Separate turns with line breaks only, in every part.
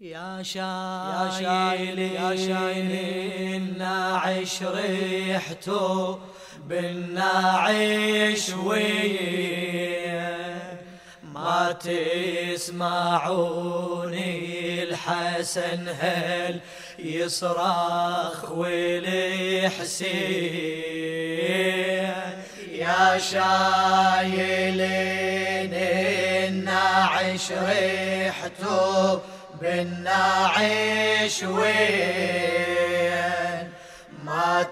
يا شايل يا شايل الناعش ريحته بالناعش ويه ما تسمعوني الحسن هل يصرخ والحسين؟ يا شايلين الناعش ريحته بالناعش وين ما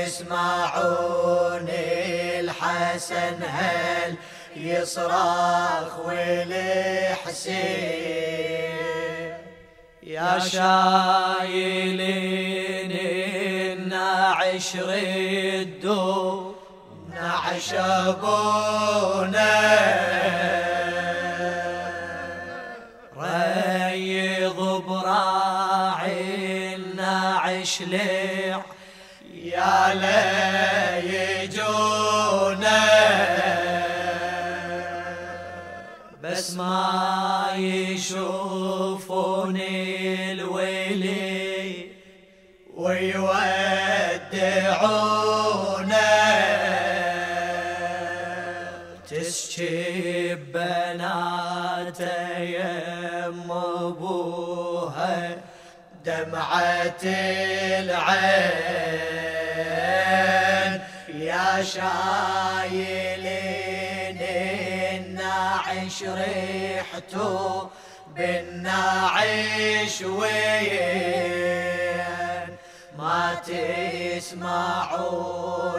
تسمعون الحسن هل يصرخ والحسين؟ يا شايلين الناعش ردوا نعش أبونا ليع يا ليجونا بس ما يشوفوني الويلي ويودعونا تسكي بنات يم أبوها. دمعة العين يا شايلين الناعش ريحته بالناعش وين؟ ما تسمعون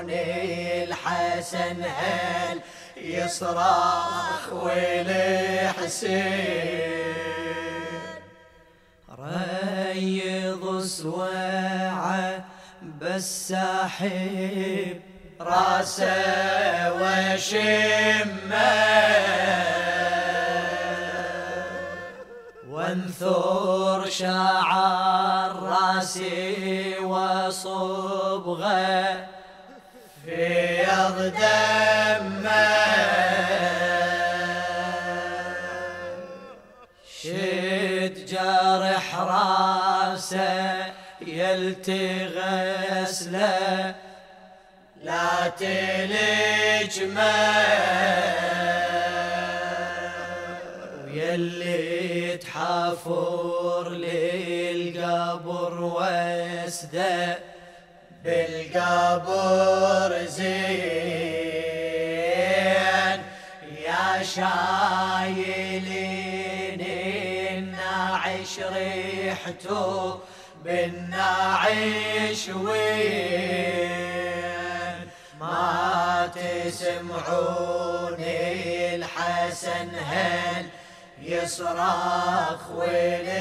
الحسن هل يصرخ والحسين؟ ريض سواعة بس ساحب راسه وشمه. وانثر شعر راسي وصبغه في دمه. راسه يلتغسله لا تلجمه ويلي تحافر للقبر واسده. بالقبر زين يا شايلين الناعش ريحته بالناعش وين؟ ما تسمعوني الحسن هل يصرخ والحسين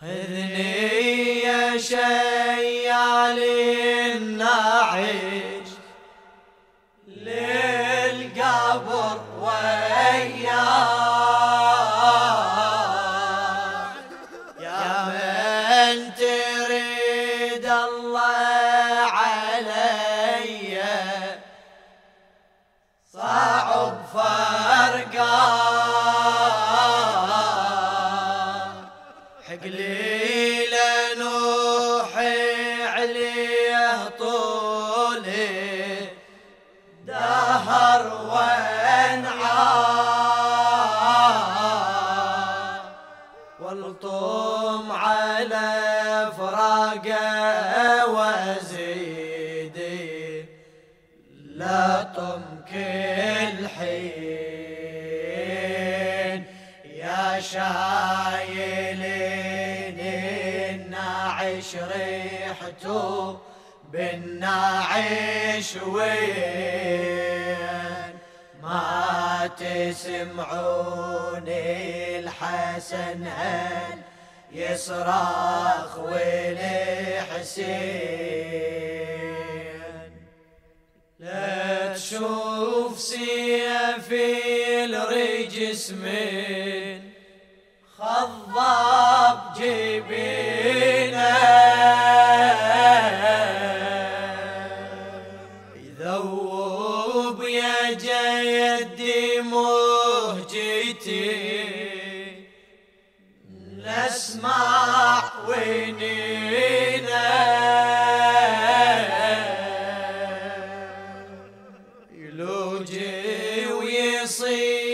خذني يا شيال الله علي صعب فرقا حقلي طولي. دهر والطم على فراقه. كل حين يا شايلين الناعش ريحته بالناعش وين؟ ما تسمعون الحسن هل يصرخ الرجس من خضاب جبينه. يذوب يا جدي مهجر جدي نسمع وينينا. يلوجي ويصيد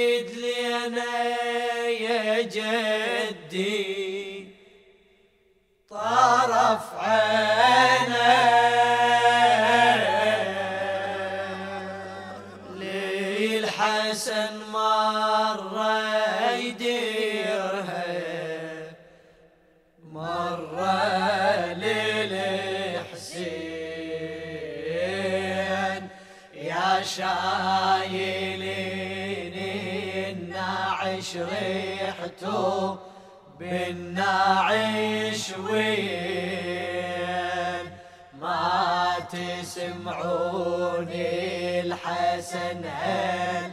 النعش ريحته بالنعش وين ما تسمعوني الحسن هل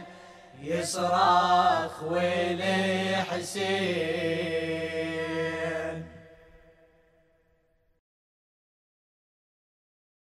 يصرخ والحسين